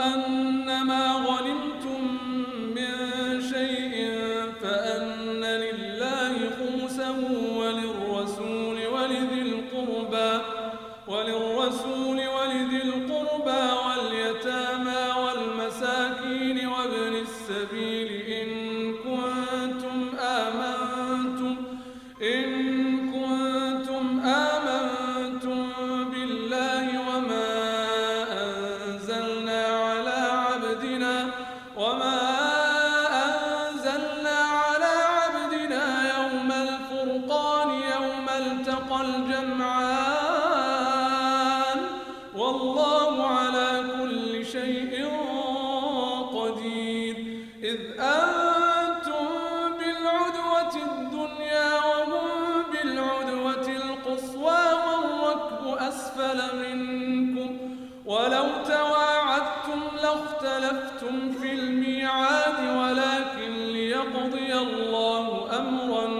واعلموا أن ما غنمتم من شيء فأن لله خمسه وللرسول ولذي القربى وللرسول ولذي القربى واليتامى والمساكين وابن السبيل التقى الجمعان. والله على كل شيء قدير. إذ أنتم بالعدوة الدنيا وهم بالعدوة القصوى والركب أسفل منكم. ولو تواعدتم لاختلفتم في الميعاد ولكن ليقضي الله أمرا